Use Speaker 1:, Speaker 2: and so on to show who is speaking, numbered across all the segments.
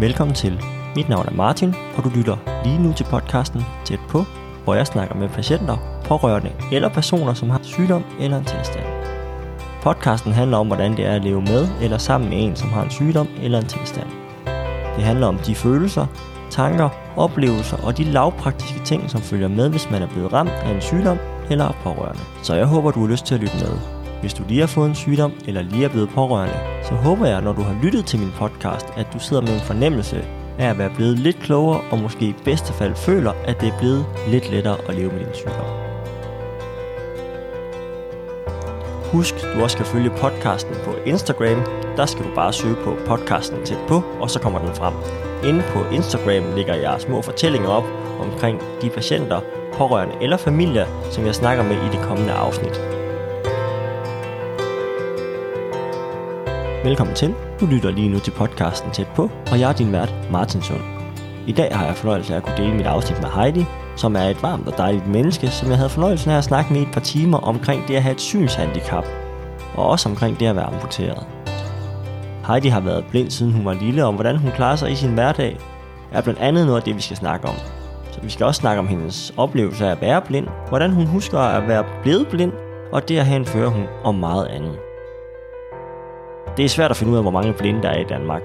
Speaker 1: Velkommen til. Mit navn er Martin, og du lytter lige nu til podcasten Tæt på, hvor jeg snakker med patienter, pårørende eller personer, som har sygdom eller en tilstand. Podcasten handler om, hvordan det er at leve med eller sammen med en, som har en sygdom eller en tilstand. Det handler om de følelser, tanker, oplevelser og de lavpraktiske ting, som følger med, hvis man er blevet ramt af en sygdom eller er pårørende. Så jeg håber, du har lyst til at lytte med. Hvis du lige har fået en sygdom eller lige er blevet pårørende, så håber jeg, når du har lyttet til min podcast, at du sidder med en fornemmelse af at være blevet lidt klogere og måske i bedste fald føler, at det er blevet lidt lettere at leve med din sygdom. Husk, du også skal følge podcasten på Instagram. Der skal du bare søge på podcasten tæt på, og så kommer den frem. Inde på Instagram ligger jeg små fortællinger op omkring de patienter, pårørende eller familier, som jeg snakker med i det kommende afsnit. Velkommen til. Du lytter lige nu til podcasten Tæt på, og jeg er din vært, Martin Sund. I dag har jeg fornøjelsen af at kunne dele mit afsnit med Heidi, som er et varmt og dejligt menneske, som jeg havde fornøjelsen af at snakke med i et par timer omkring det at have et synshandicap, og også omkring det at være amputeret. Heidi har været blind siden hun var lille, og hvordan hun klarer sig i sin hverdag, er blandt andet noget af det, vi skal snakke om. Så vi skal også snakke om hendes oplevelse af at være blind, hvordan hun husker at være blevet blind, og det at have en førerhund og meget andet. Det er svært at finde ud af, hvor mange blinde der er i Danmark.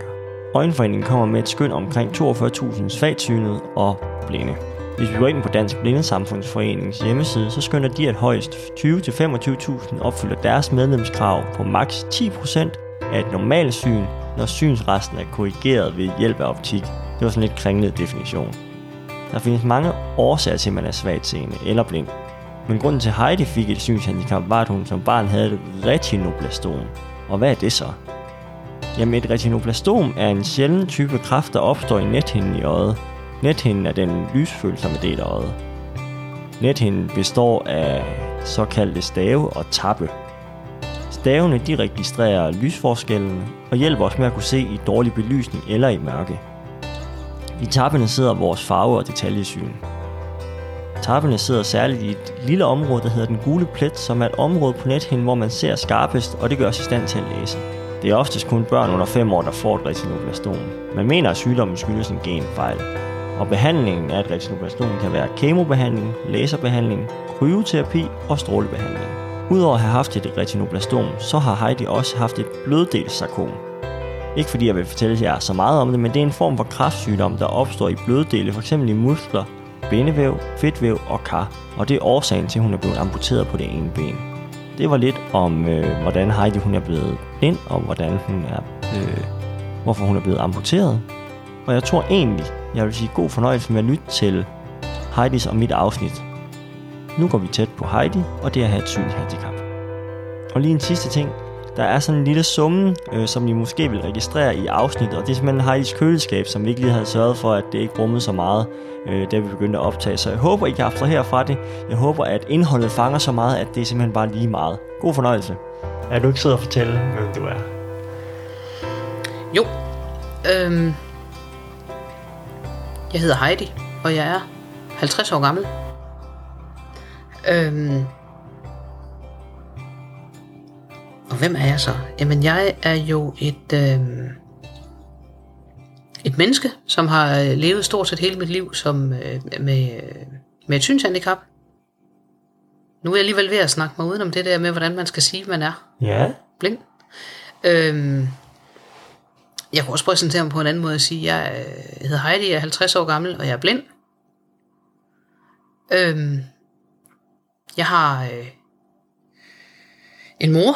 Speaker 1: Øjenforeningen kommer med et skøn omkring 42.000 svagsynede og blinde. Hvis vi går ind på Dansk Blindesamfundsforeningens hjemmeside, så skønner de, at højst 20-25.000 opfylder deres medlemskrav på maks 10% af et normalt syn, når synsresten er korrigeret ved hjælp af optik. Det var sådan lidt kringlet definition. Der findes mange årsager til, at man er svagtseende eller blind. Men grunden til, at Heidi fik et synshandicap, var, at hun som barn havde et retinoblastom. Og hvad er det så? Jamen et retinoblastom er en sjælden type kræft, der opstår i nethinden i øjet. Nethinden er den lysfølsomme del af øjet. Nethinden består af såkaldte stave og tappe. Stavene de registrerer lysforskellen og hjælper os med at kunne se i dårlig belysning eller i mørke. I tappene sidder vores farve- og detaljesyn. Tappene sidder særligt i et lille område, der hedder den gule plet, som er et område på nethinden, hvor man ser skarpest, og det gør os i stand til at læse. Det er oftest kun børn under 5 år, der får et retinoblastom. Man mener, at sygdommen skyldes en genfejl. Og behandlingen af et retinoblastom kan være kemobehandling, laserbehandling, kryoterapi og strålebehandling. Udover at have haft et retinoblastom, så har Heidi også haft et bløddelsarkom. Ikke fordi jeg vil fortælle jer så meget om det, men det er en form for kræftsygdom, der opstår i bløddele, f.eks. i muskler, bindevæv, fedtvæv og kar, og det er årsagen til, at hun er blevet amputeret på det ene ben. Det var lidt om, øh, hvordan Heidi hun er blevet blind, og hvordan hun er, øh, hvorfor hun er blevet amputeret. Og jeg tror egentlig, jeg vil sige god fornøjelse med at lytte til Heidis og mit afsnit. Nu går vi tæt på Heidi, og det er at have et synshandicap. Og lige en sidste ting, der er sådan en lille summe, øh, som I måske vil registrere i afsnittet, og det er simpelthen Heidis køleskab, som vi ikke lige havde sørget for, at det ikke rummede så meget, øh, da vi begyndte at optage. Så jeg håber, I kan abstrahere fra det. Jeg håber, at indholdet fanger så meget, at det er simpelthen bare lige meget. God fornøjelse. Er du ikke sidder og fortælle, hvem du er?
Speaker 2: Jo. Øhm, jeg hedder Heidi, og jeg er 50 år gammel. Øhm, og hvem er jeg så? Jamen, jeg er jo et, øhm, et menneske, som har øh, levet stort set hele mit liv som, øh, med, øh, med et synshandicap. Nu er jeg alligevel ved at snakke mig udenom det der med, hvordan man skal sige, man er
Speaker 1: Ja.
Speaker 2: blind. Øhm, jeg kan også præsentere mig på en anden måde at sige, jeg øh, hedder Heidi, jeg er 50 år gammel, og jeg er blind. Øhm, jeg har øh, en mor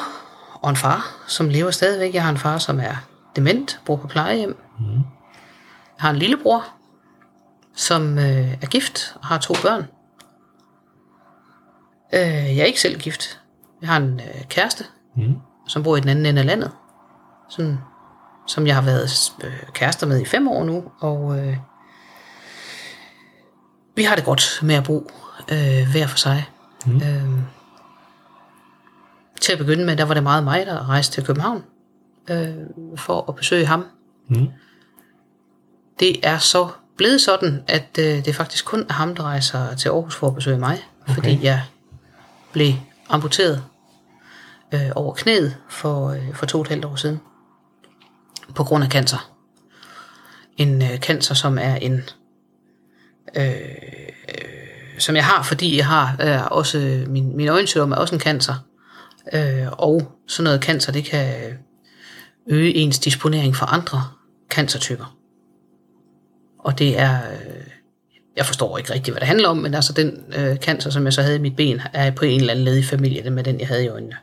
Speaker 2: og en far, som lever stadigvæk. Jeg har en far, som er dement, bor på plejehjem. Mm. Jeg har en lillebror, som øh, er gift og har to børn. Øh, jeg er ikke selv gift. Jeg har en øh, kæreste,
Speaker 1: Mm.
Speaker 2: som bor i den anden ende af landet. Sådan, som jeg har været øh, kærester med i fem år nu, og øh, vi har det godt med at bo øh, hver for sig. Mm. Øh, til at begynde med, der var det meget mig, der rejste til København øh, for at besøge ham.
Speaker 1: Mm.
Speaker 2: Det er så blevet sådan, at øh, det faktisk kun er ham, der rejser til Aarhus for at besøge mig, okay. fordi jeg blev amputeret øh, over knæet for, øh, for to og et halvt år siden på grund af cancer. en øh, cancer, som er en... Øh, som jeg har, fordi jeg har øh, også... Min, min øjensygdom er også en cancer. Øh, og sådan noget cancer, det kan øge ens disponering for andre cancertyper. Og det er... Øh, jeg forstår ikke rigtigt, hvad det handler om, men altså den øh, cancer, som jeg så havde i mit ben, er på en eller anden led i familie med den, jeg havde i øjnene.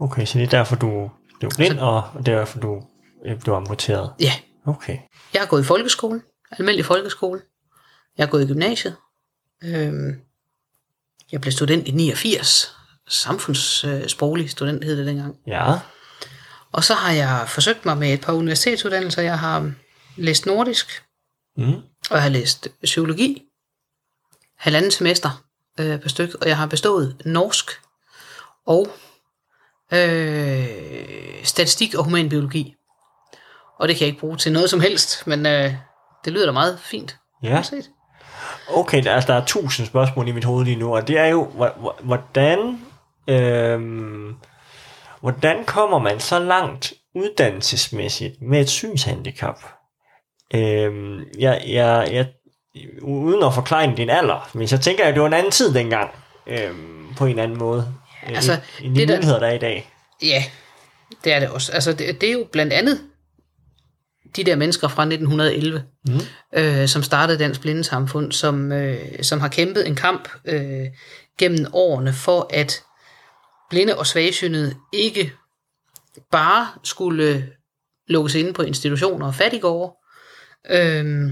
Speaker 1: Okay, så det er derfor, du blev blind, så... og er derfor, du øh, blev amputeret?
Speaker 2: Ja.
Speaker 1: Okay.
Speaker 2: Jeg har gået i folkeskole, almindelig folkeskole. Jeg har gået i gymnasiet. Øhm, jeg blev student i 89. Samfundssproglig student hed det dengang.
Speaker 1: Ja.
Speaker 2: Og så har jeg forsøgt mig med et par universitetsuddannelser. Jeg har læst nordisk,
Speaker 1: Mm.
Speaker 2: og jeg har læst psykologi, halvanden semester øh, på styk, og jeg har bestået norsk og øh, statistik og humanbiologi. Og det kan jeg ikke bruge til noget som helst, men øh, det lyder da meget fint.
Speaker 1: Ja.
Speaker 2: uanset.
Speaker 1: Okay, der, altså, der er tusind spørgsmål i mit hoved lige nu, og det er jo, hvor- hvor- hvordan, øhm, hvordan kommer man så langt uddannelsesmæssigt med et synshandicap? Øhm, jeg, jeg, jeg, uden at forklare din alder, men så tænker jeg, at det var en anden tid dengang, øhm, på en anden måde,
Speaker 2: Altså,
Speaker 1: end, end de
Speaker 2: det der-
Speaker 1: muligheder, der er i dag.
Speaker 2: Ja, det er det også. Altså, det, det er jo blandt andet de der mennesker fra 1911,
Speaker 1: Mm.
Speaker 2: øh, som startede Dansk Blindesamfund, som, øh, som har kæmpet en kamp øh, gennem årene for, at blinde og svagsynede ikke bare skulle lukkes inde på institutioner og fattigårde, øh,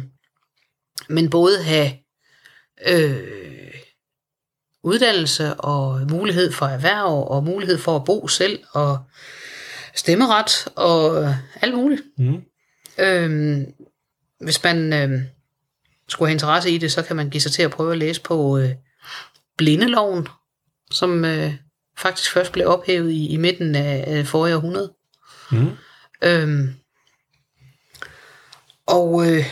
Speaker 2: men både have øh, uddannelse og mulighed for erhverv og mulighed for at bo selv og stemmeret og øh, alt muligt.
Speaker 1: Mm.
Speaker 2: Øhm, hvis man øhm, skulle have interesse i det, så kan man give sig til at prøve at læse på øh, blindeloven, som øh, faktisk først blev ophævet i, i midten af, af forrige århundrede.
Speaker 1: Mm.
Speaker 2: Øhm, og øh,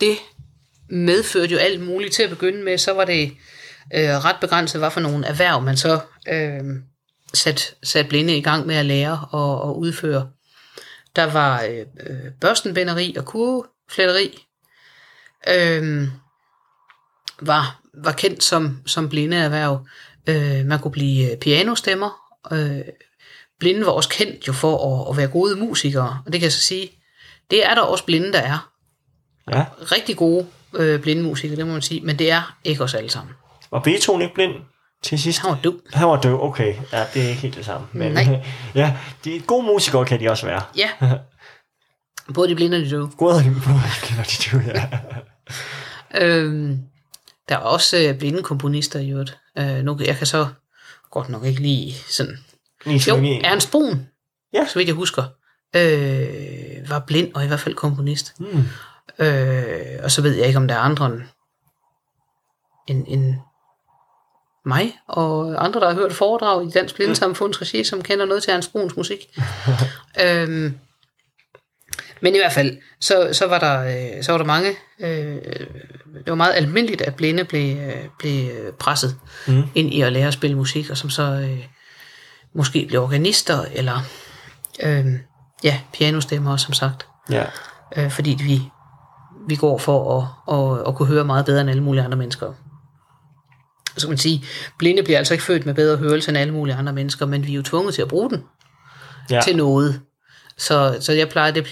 Speaker 2: det medførte jo alt muligt til at begynde med. Så var det øh, ret begrænset, hvad for nogle erhverv man så øh, sat, sat blinde i gang med at lære og, og udføre. Der var øh, øh, børstenbinderi og kurvefletteri. Øh, var, var kendt som, som blinde erhverv. Øh, man kunne blive øh, pianostemmer. Øh, blinde var også kendt jo for at, at være gode musikere. Og det kan jeg så sige, det er der også blinde, der er.
Speaker 1: Ja.
Speaker 2: Rigtig gode øh, blinde musikere, det må man sige. Men det er ikke os alle sammen.
Speaker 1: Var Beethoven ikke blind til sidst?
Speaker 2: Han var død.
Speaker 1: Han var død, okay. Ja, det er ikke helt det samme. Men,
Speaker 2: Nej.
Speaker 1: ja, de gode musikere kan de også være.
Speaker 2: Ja. Både de blinde og de døde.
Speaker 1: Gode kender de døde, ja.
Speaker 2: Øhm, der er også øh, blinde komponister i øvrigt. Øh, nu, jeg kan så godt nok ikke lige sådan... Jo, Ernst Brun,
Speaker 1: Ja.
Speaker 2: så vidt jeg husker, øh, var blind og i hvert fald komponist.
Speaker 1: Mm.
Speaker 2: Øh, og så ved jeg ikke, om der er andre end, end, end mig og andre, der har hørt foredrag i Dansk Blindesamfunds regi, som kender noget til Ernst Bruns musik. øhm, men i hvert fald, så, så, var, der, øh, så var der mange, øh, det var meget almindeligt, at blinde blev, øh, blev presset
Speaker 1: Mm.
Speaker 2: ind i at lære at spille musik, og som så øh, måske blev organister, eller øh, ja, pianostemmer, som sagt
Speaker 1: Ja.
Speaker 2: øh, fordi vi, vi går for at, at, at kunne høre meget bedre end alle mulige andre mennesker. Så kan man sige, blinde bliver altså ikke født med bedre hørelse end alle mulige andre mennesker, men vi er jo tvunget til at bruge den
Speaker 1: ja.
Speaker 2: til noget. Så, så jeg plejer, det,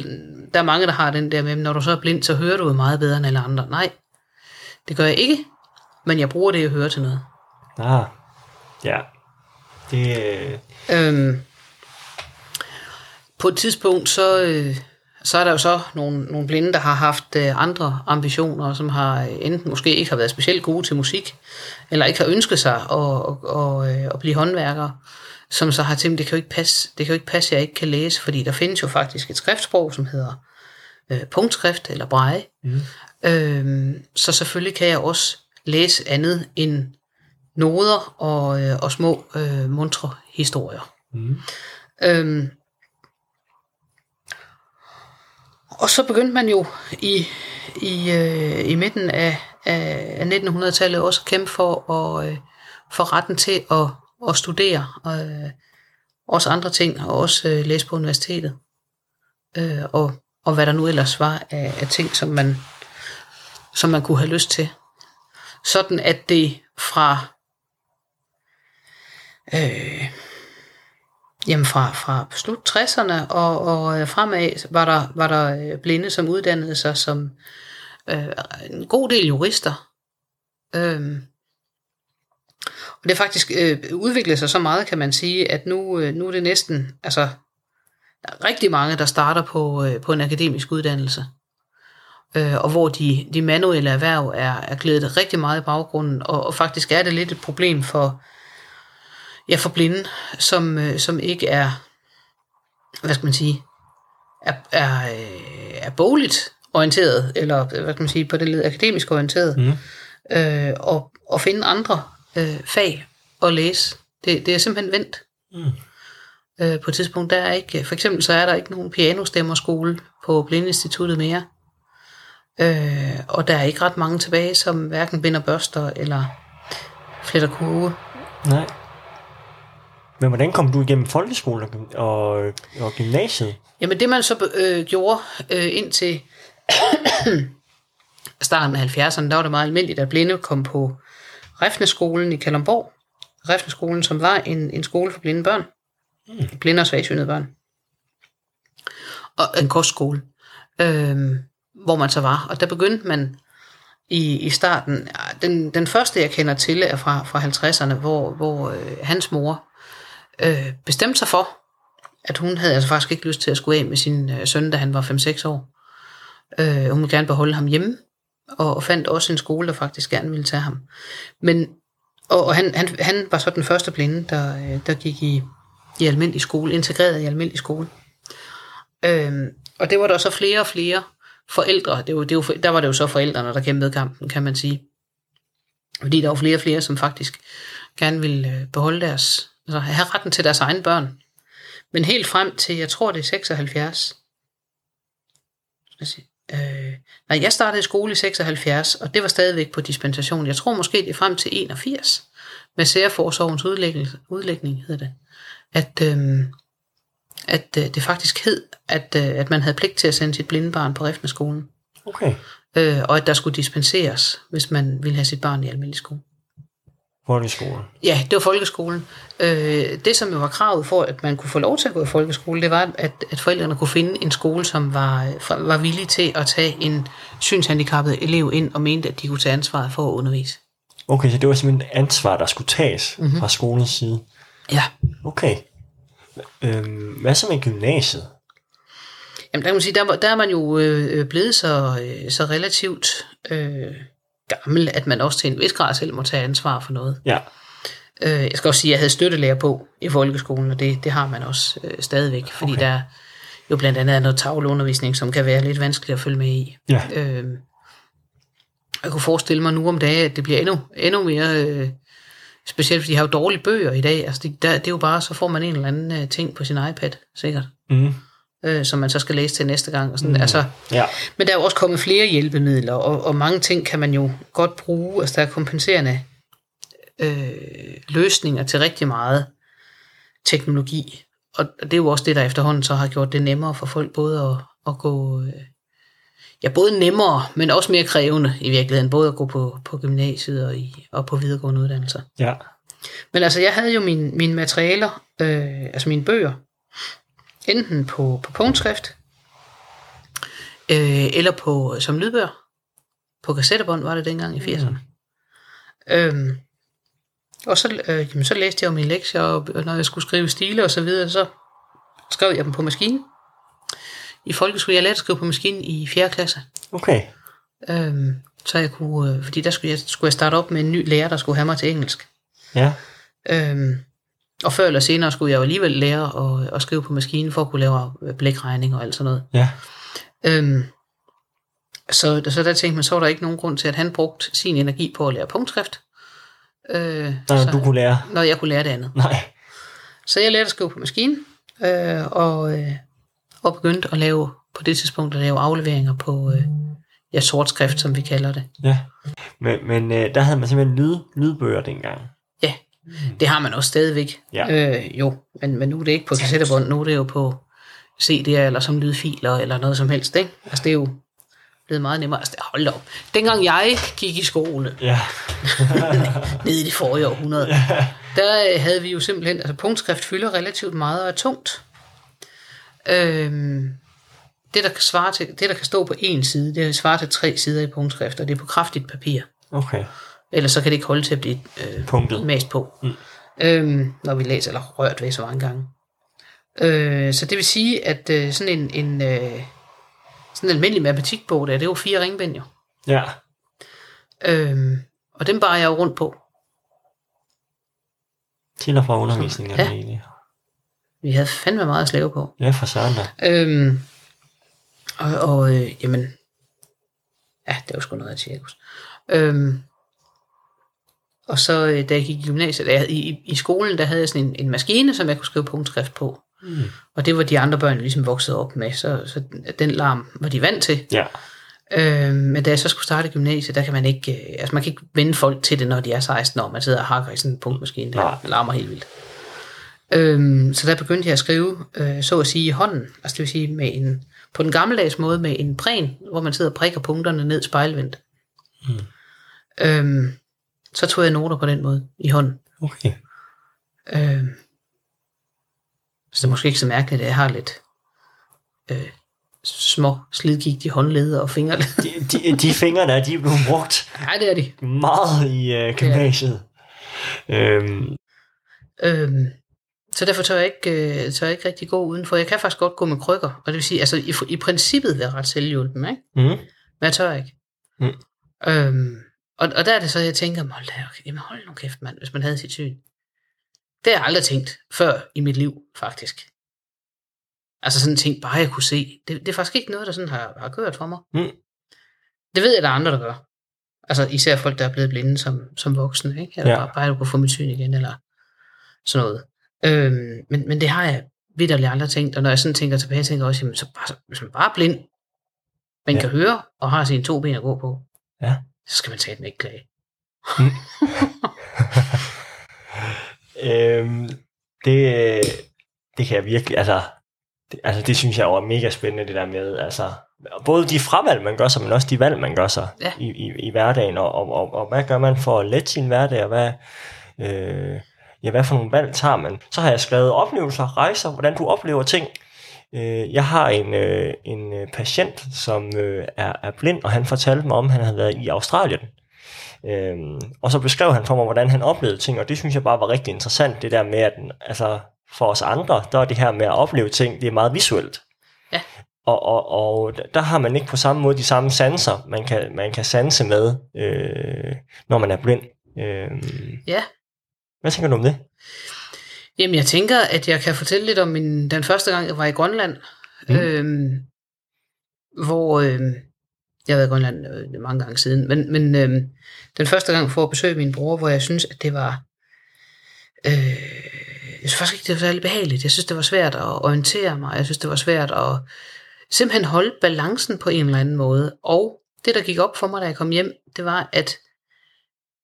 Speaker 2: der er mange, der har den der med, når du så er blind, så hører du jo meget bedre end alle andre. Nej, det gør jeg ikke, men jeg bruger det, jeg hører til noget.
Speaker 1: Ah. Ja. Det, øh,
Speaker 2: Øhm, på et tidspunkt, så, øh, så er der jo så nogle, nogle blinde, der har haft øh, andre ambitioner, som har øh, enten måske ikke har været specielt gode til musik, eller ikke har ønsket sig at, at, at, at blive håndværkere, som så har tænkt, det kan jo ikke passe, det kan jo ikke passe, at jeg ikke kan læse, fordi der findes jo faktisk et skriftsprog, som hedder øh, punktskrift eller breje.
Speaker 1: Mm.
Speaker 2: Øhm, så selvfølgelig kan jeg også læse andet end noder og, øh, og små øh, muntre historier.
Speaker 1: Mm.
Speaker 2: Øhm, og så begyndte man jo i, i, øh, i midten af, af, af 1900-tallet også at kæmpe for at øh, for retten til at, at studere øh, også andre ting, og også øh, læse på universitetet. øh, og, og hvad der nu ellers var af, af ting, som man, som man kunne have lyst til. Sådan at det fra øh, jamen fra, fra slut 60'erne og, og øh, fremad var der, var der øh, blinde, som uddannede sig som øh, en god del jurister. Øh, og det er faktisk øh, udviklet sig så meget, kan man sige, at nu, øh, nu er det næsten, altså, der er rigtig mange, der starter på, øh, på en akademisk uddannelse. Øh, og hvor de, de manuelle erhverv er, er glædet rigtig meget i baggrunden, og, og faktisk er det lidt et problem for, ja, for blinde, som, øh, som ikke er, hvad skal man sige, er, er, øh, er bogligt orienteret, eller hvad skal man sige, på det lidt akademisk orienteret, mm. øh, og, og finde andre øh, fag at læse. Det, det er simpelthen vendt. Mm. Øh, på et tidspunkt, der er ikke, for eksempel så er der ikke nogen pianostemmerskole på Blindinstituttet mere. Øh, og der er ikke ret mange tilbage, som hverken binder børster eller fletter kurve.
Speaker 1: Nej. Men hvordan kom du igennem folkeskolen og, og gymnasiet?
Speaker 2: Jamen det man så øh, gjorde øh, indtil starten af 70'erne, der var det meget almindeligt, at blinde kom på Refneskolen i Kalundborg. Refneskolen, som var en, en skole for blinde børn. Mm. Blinde og svagsynede børn. Og en kostskole, øh, hvor man så var. Og der begyndte man i, i starten, den, den første jeg kender til er fra, fra 50'erne, hvor, hvor øh, hans mor øh, bestemte sig for, at hun havde altså faktisk ikke lyst til at skulle af med sin øh, søn, da han var 5-6 år. Øh, hun ville gerne beholde ham hjemme, og, fandt også en skole, der faktisk gerne ville tage ham. Men, og, og han, han, han var så den første blinde, der, øh, der gik i, i almindelig skole, integreret i almindelig skole. Øhm, og det var der så flere og flere forældre, det var, det var, der var det jo så forældrene, der kæmpede kampen, kan man sige. Fordi der var flere og flere, som faktisk gerne ville øh, beholde deres, altså have retten til deres egne børn. Men helt frem til, jeg tror det er 76, skal sige, nej, jeg startede i skole i 76, og det var stadigvæk på dispensation. Jeg tror måske det er frem til 81, med særforsorgens udlægning, udlægning hedder det, at, øh, at øh, det faktisk hed, at, øh, at man havde pligt til at sende sit blinde barn på skolen.
Speaker 1: Okay.
Speaker 2: Øh, og at der skulle dispenseres, hvis man ville have sit barn i almindelig skole.
Speaker 1: Folkeskolen?
Speaker 2: Ja, det var folkeskolen. Øh, det, som jo var kravet for, at man kunne få lov til at gå i folkeskole, det var, at, at forældrene kunne finde en skole, som var, var villig til at tage en synshandicappet elev ind og mente, at de kunne tage ansvaret for at undervise.
Speaker 1: Okay, så det var simpelthen ansvar, der skulle tages mm-hmm. fra skolens side?
Speaker 2: Ja.
Speaker 1: Okay. Øhm, hvad så med gymnasiet?
Speaker 2: Jamen, der, kan man sige, der, der er man jo øh, blevet så, øh, så relativt øh, gammel, at man også til en vis grad selv må tage ansvar for noget.
Speaker 1: Ja.
Speaker 2: Øh, jeg skal også sige, at jeg havde støttelærer på i folkeskolen, og det, det har man også øh, stadigvæk, fordi okay. der jo blandt andet er noget tavleundervisning, som kan være lidt vanskeligt at følge med i.
Speaker 1: Ja.
Speaker 2: Øh, jeg kunne forestille mig nu om dagen, at det bliver endnu, endnu mere... Øh, specielt fordi de har jo dårlige bøger i dag. Altså det, der, det er jo bare, så får man en eller anden øh, ting på sin iPad, sikkert.
Speaker 1: Mm.
Speaker 2: Øh, som man så skal læse til næste gang. Og sådan. Mm. Altså,
Speaker 1: ja.
Speaker 2: Men der er jo også kommet flere hjælpemidler, og, og mange ting kan man jo godt bruge. Altså der er kompenserende øh, løsninger til rigtig meget teknologi. Og det er jo også det, der efterhånden så har gjort det nemmere for folk både at, at gå... Øh, ja, både nemmere, men også mere krævende i virkeligheden, både at gå på, på gymnasiet og, i, og på videregående uddannelser.
Speaker 1: Ja.
Speaker 2: Men altså, jeg havde jo mine, mine materialer, øh, altså mine bøger, enten på, på punktskrift, øh, eller på som lydbøger. På kassettebånd var det dengang i 80'erne. Mm. Øhm, og så, øh, jamen, så læste jeg jo mine lektier, og når jeg skulle skrive stile og så videre, så skrev jeg dem på maskinen. I folkeskolen, jeg lærte at skrive på maskinen i 4. klasse.
Speaker 1: Okay.
Speaker 2: Øhm, så jeg kunne, øh, fordi der skulle jeg, skulle jeg starte op med en ny lærer, der skulle have mig til engelsk.
Speaker 1: Ja.
Speaker 2: Øhm, og før eller senere skulle jeg jo alligevel lære at, at skrive på maskinen, for at kunne lave blækregning og alt sådan noget.
Speaker 1: Ja.
Speaker 2: Øhm, så, så der tænkte man, så var der ikke nogen grund til, at han brugte sin energi på at lære punktskrift.
Speaker 1: Øh, når så, du kunne lære?
Speaker 2: Når jeg kunne lære det andet.
Speaker 1: Nej.
Speaker 2: Så jeg lærte at skrive på maskinen, øh, og, øh, og begyndte at lave, på det tidspunkt, at lave afleveringer på øh, ja, sort skrift, som vi kalder det.
Speaker 1: Ja, men, men øh, der havde man simpelthen lyd, lydbøger dengang.
Speaker 2: Ja, det har man også stadigvæk.
Speaker 1: Ja.
Speaker 2: Øh, jo, men, men nu er det ikke på kassettebånd, nu er det jo på CD'er eller som lydfiler eller noget som helst. Ikke? Altså det er jo blevet meget nemmere. Altså, hold op. Dengang jeg gik i skole,
Speaker 1: Ja.
Speaker 2: nede i det forrige århundrede, der øh, havde vi jo simpelthen, altså punktskrift fylder relativt meget og er tungt. Øhm, det, der kan svare til, det, der kan stå på en side, det svarer til tre sider i punktskrift, og det er på kraftigt papir.
Speaker 1: Okay.
Speaker 2: Ellers så kan det ikke holde til at blive øh,
Speaker 1: Punktet.
Speaker 2: mast på, mm. øhm, når vi læser, eller rørt ved så mange gange. Øh, så det vil sige, at øh, sådan en, en øh, sådan en almindelig matematikbog, der, det er jo fire ringbind jo.
Speaker 1: Ja.
Speaker 2: Øhm, og dem bar jeg jo rundt på.
Speaker 1: Til og fra undervisningen er
Speaker 2: Ja.
Speaker 1: egentlig.
Speaker 2: Vi havde fandme meget at slæve på.
Speaker 1: Ja, for søren da.
Speaker 2: Øhm, og, og øh, jamen, ja, det var sgu noget af cirkus. Øhm, og så øh, da jeg gik i gymnasiet, jeg, i, i, skolen, der havde jeg sådan en, en maskine, som jeg kunne skrive punktskrift på.
Speaker 1: Mm.
Speaker 2: Og det var de andre børn ligesom vokset op med, så, så den larm var de vant til.
Speaker 1: Ja.
Speaker 2: Øhm, men da jeg så skulle starte gymnasiet, der kan man ikke, øh, altså man kan ikke vende folk til det, når de er 16 år. Man sidder og hakker i sådan en punktmaskine,
Speaker 1: Nej.
Speaker 2: der larmer helt vildt. Øhm, så der begyndte jeg at skrive, øh, så at sige, i hånden. Altså det vil sige, med en, på den gammeldags måde med en præn, hvor man sidder og prikker punkterne ned spejlvendt.
Speaker 1: Mm.
Speaker 2: Øhm, så tog jeg noter på den måde, i hånden.
Speaker 1: Okay.
Speaker 2: Øhm, så det er måske ikke så mærkeligt, at jeg har lidt øh, små slidgigt i håndled og fingerled.
Speaker 1: De, de, de fingre der, de er blevet brugt
Speaker 2: Nej, det er de.
Speaker 1: meget i uh, gymnasiet. Øhm,
Speaker 2: Øhm, så derfor tør jeg, ikke, øh, tør jeg ikke rigtig gå udenfor. Jeg kan faktisk godt gå med krykker, og det vil sige, altså i, i princippet være ret selvhjulpen, ikke?
Speaker 1: mm.
Speaker 2: men jeg tør ikke.
Speaker 1: Mm.
Speaker 2: Øhm, og, og der er det så, jeg tænker, hold, da, okay, jamen hold nu kæft, mand, hvis man havde sit syn. Det har jeg aldrig tænkt før i mit liv, faktisk. Altså sådan en ting, bare jeg kunne se. Det, det er faktisk ikke noget, der sådan har, har kørt for mig.
Speaker 1: Mm.
Speaker 2: Det ved jeg, der er andre, der gør. Altså især folk, der er blevet blinde som, som voksne, ikke? Eller
Speaker 1: Ja.
Speaker 2: bare, bare du kunne få mit syn igen, eller sådan noget. Øhm, men, men det har jeg vidderligt aldrig tænkt, og når jeg sådan tænker tilbage, jeg tænker også, jamen, så bare, hvis man bare er blind, man
Speaker 1: ja.
Speaker 2: kan høre, og har sine to ben at gå på,
Speaker 1: Ja.
Speaker 2: Så skal man tage den ikke klage.
Speaker 1: øhm, det, det kan jeg virkelig, altså det, altså det synes jeg jo er mega spændende, det der med, altså både de fravalg, man gør sig, men også de valg, man gør sig
Speaker 2: Ja.
Speaker 1: i, i, i hverdagen, og, og, og, og hvad gør man for at lette sin hverdag, og hvad, øh, ja, hvad for nogle valg tager man. Så har jeg skrevet oplevelser, rejser, hvordan du oplever ting. Øh, jeg har en, øh, en øh, patient, som øh, er, er blind, og han fortalte mig om, at han havde været i Australien. Øhm, og så beskrev han for mig, hvordan han oplevede ting, og det synes jeg bare var rigtig interessant, det der med, at altså, for os andre, der er det her med at opleve ting, det er meget visuelt.
Speaker 2: Ja.
Speaker 1: Og, og, og der har man ikke på samme måde de samme sanser, man kan, man kan sanse med, øh, når man er blind. Øh,
Speaker 2: Ja.
Speaker 1: hvad tænker du om det?
Speaker 2: Jamen, jeg tænker, at jeg kan fortælle lidt om min, den første gang, jeg var i Grønland,
Speaker 1: Mm.
Speaker 2: øhm, hvor øhm, jeg har været i Grønland øh, mange gange siden, men, men øhm, den første gang for at besøge min bror, hvor jeg synes, at det var, øh, jeg synes faktisk ikke, det var særlig behageligt. Jeg synes, det var svært at orientere mig. Jeg synes, det var svært at simpelthen holde balancen på en eller anden måde. Og det, der gik op for mig, da jeg kom hjem, det var, at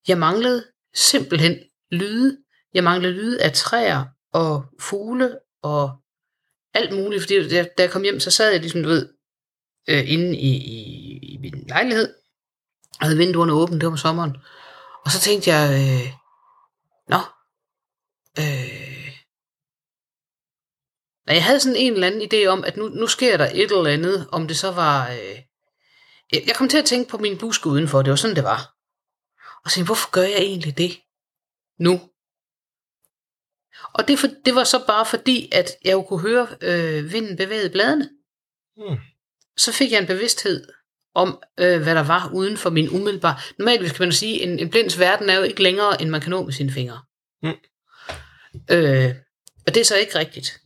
Speaker 2: jeg manglede simpelthen lyde. Jeg manglede lyde af træer og fugle og alt muligt. Fordi da da jeg kom hjem, så sad jeg ligesom, du ved, øh, inde i, i, i min lejlighed. Jeg havde vinduerne åbne, det var om sommeren. Og så tænkte jeg, øh, nå, øh, jeg havde sådan en eller anden idé om, at nu, nu sker der et eller andet, om det så var... Øh, jeg, kom til at tænke på min busk udenfor, det var sådan, det var. Og så tænkte, hvorfor gør jeg egentlig det nu? Og det, for, det var så bare fordi, at jeg jo kunne høre øh, vinden bevæge bladene.
Speaker 1: Mm.
Speaker 2: Så fik jeg en bevidsthed om, øh, hvad der var uden for min umiddelbare... Normalt kan man sige, en, en blinds verden er jo ikke længere, end man kan nå med sine fingre.
Speaker 1: Mm.
Speaker 2: Øh, og det er så ikke rigtigt.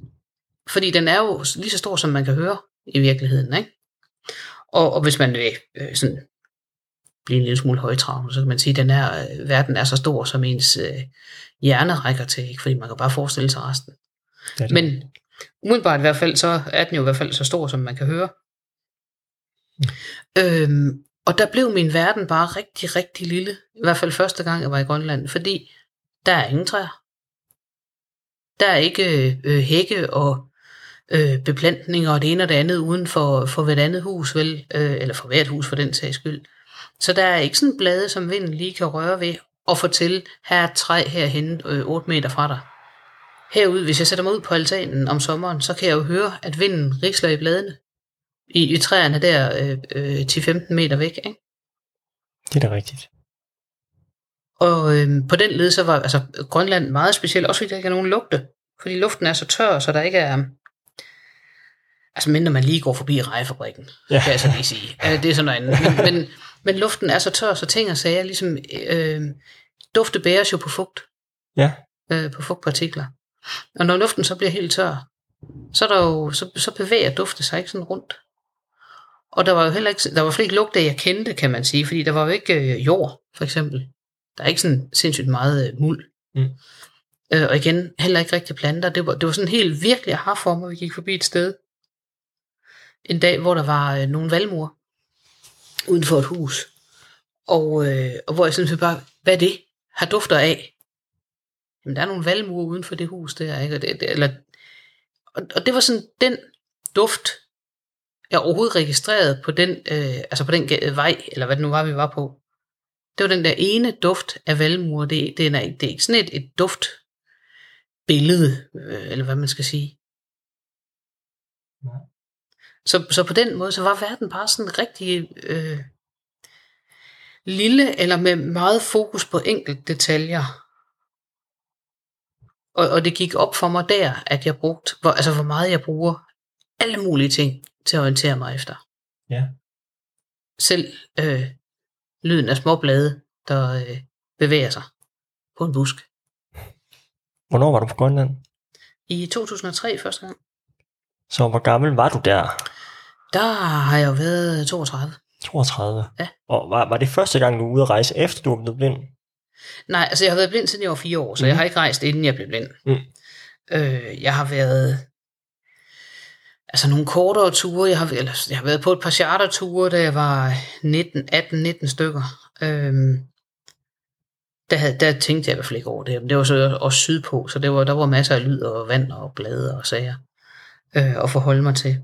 Speaker 2: Fordi den er jo lige så stor, som man kan høre i virkeligheden. Ikke? Og, og hvis man vil øh, sådan blive en lille smule højtravende, så kan man sige, at den her øh, verden er så stor, som ens øh, hjerne rækker til. Ikke? Fordi man kan bare forestille sig resten.
Speaker 1: Ja, det-
Speaker 2: Men umiddelbart i hvert fald, så er den jo i hvert fald så stor, som man kan høre. Mm. Øhm, og der blev min verden bare rigtig, rigtig lille. I hvert fald første gang, jeg var i Grønland. Fordi der er ingen træer. Der er ikke øh, hække og øh, beplantninger og det ene og det andet uden for, for hvert andet hus, vel, øh, eller for hvert hus for den sags skyld. Så der er ikke sådan blade, som vinden lige kan røre ved og fortælle, her er et træ herhen øh, 8 meter fra dig. Herude, hvis jeg sætter mig ud på altanen om sommeren, så kan jeg jo høre, at vinden rigsler i bladene. I, i træerne der øh, øh, 10-15 meter væk. Ikke?
Speaker 1: Det er da rigtigt.
Speaker 2: Og øh, på den led, så var altså, Grønland meget specielt, også fordi der ikke er nogen lugte. Fordi luften er så tør, så der ikke er... Altså mindre man lige går forbi rejefabrikken,
Speaker 1: Ja.
Speaker 2: kan jeg så lige sige. Øh, Det er sådan andet. Men, men, luften er så tør, så ting og sager ligesom... Øh, dufte bæres jo på fugt.
Speaker 1: Ja.
Speaker 2: Øh, på fugtpartikler. Og når luften så bliver helt tør, så, er der jo, så, så bevæger dufte sig ikke sådan rundt. Og der var jo heller ikke, der var flere ikke lugte, jeg kendte, kan man sige, fordi der var jo ikke øh, jord, for eksempel. Der er ikke sådan sindssygt meget øh, muld.
Speaker 1: Mm.
Speaker 2: Øh, og igen, heller ikke rigtig planter. Det var, det var sådan helt virkelig aha for mig, vi gik forbi et sted. En dag, hvor der var øh, nogle valmure uden for et hus. Og, øh, og hvor jeg simpelthen bare, hvad er det? Har dufter af? Jamen, der er nogle valmuer uden for det hus der, ikke? Og det, det, eller, og, og det var sådan den duft, jeg overhovedet registreret på den, øh, altså på den vej, eller hvad det nu var, vi var på. Det var den der ene duft af valmuer. Det, det, er, det er ikke sådan et, et duft billede, øh, eller hvad man skal sige.
Speaker 1: Nej.
Speaker 2: Så, så på den måde, så var verden bare sådan rigtig øh, lille, eller med meget fokus på enkelte detaljer. Og, og det gik op for mig der, at jeg brugte, hvor, altså hvor meget jeg bruger alle mulige ting til at orientere mig efter.
Speaker 1: Ja.
Speaker 2: Selv øh, lyden af små blade, der øh, bevæger sig på en busk.
Speaker 1: Hvornår var du på Grønland?
Speaker 2: I 2003 første gang,
Speaker 1: Så hvor gammel var du der?
Speaker 2: der har jeg jo været 32.
Speaker 1: 32.
Speaker 2: Ja.
Speaker 1: Og var, var det første gang, du var ude at rejse, efter du var blevet blind?
Speaker 2: Nej, altså jeg har været blind siden jeg var fire år, så
Speaker 1: Mhm.
Speaker 2: jeg har ikke rejst inden jeg blev blind.
Speaker 1: Mm.
Speaker 2: Øh, jeg har været altså nogle kortere ture. Jeg har, eller, jeg har været på et par charterture, da jeg var 19, 18-19 stykker. Øhm, der, havde, der tænkte jeg i hvert fald ikke over det. Men det var så også sydpå, så det var, der var masser af lyd og vand og blade og sager øh, at forholde mig til.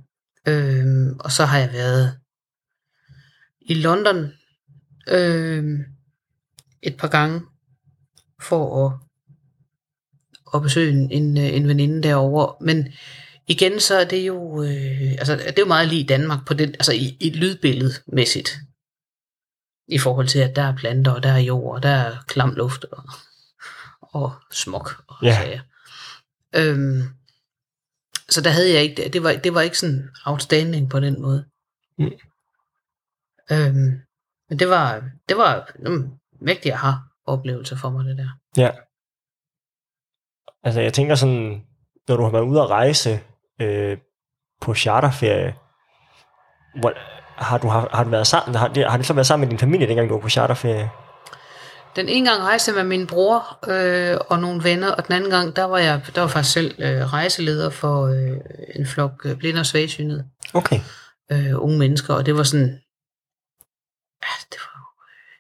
Speaker 2: Øhm, og så har jeg været i London øhm, et par gange for at, at besøge en, en, en veninde derovre. Men igen, så er det jo, øh, altså, det er jo meget lige Danmark på den, altså i, i lydbilledmæssigt. I forhold til, at der er planter, og der er jord, og der er klam luft, og, og smog, og
Speaker 1: Ja.
Speaker 2: sager. Øhm, så der havde jeg ikke, det var, det var ikke sådan outstanding på den måde.
Speaker 1: Mm.
Speaker 2: Øhm, men det var, det var en mægtig aha oplevelse for mig, det der.
Speaker 1: Ja. Altså jeg tænker sådan, når du har været ude at rejse øh, på charterferie, hvor, har, du, har, har, du været sammen, har, det, har det så været sammen med din familie, dengang du var på charterferie?
Speaker 2: Den ene gang rejste jeg med min bror øh, og nogle venner, og den anden gang, der var jeg der var faktisk selv øh, rejseleder for øh, en flok øh, blinde og svagsynede
Speaker 1: Okay.
Speaker 2: øh, unge mennesker, og det var sådan, ja, det var øh,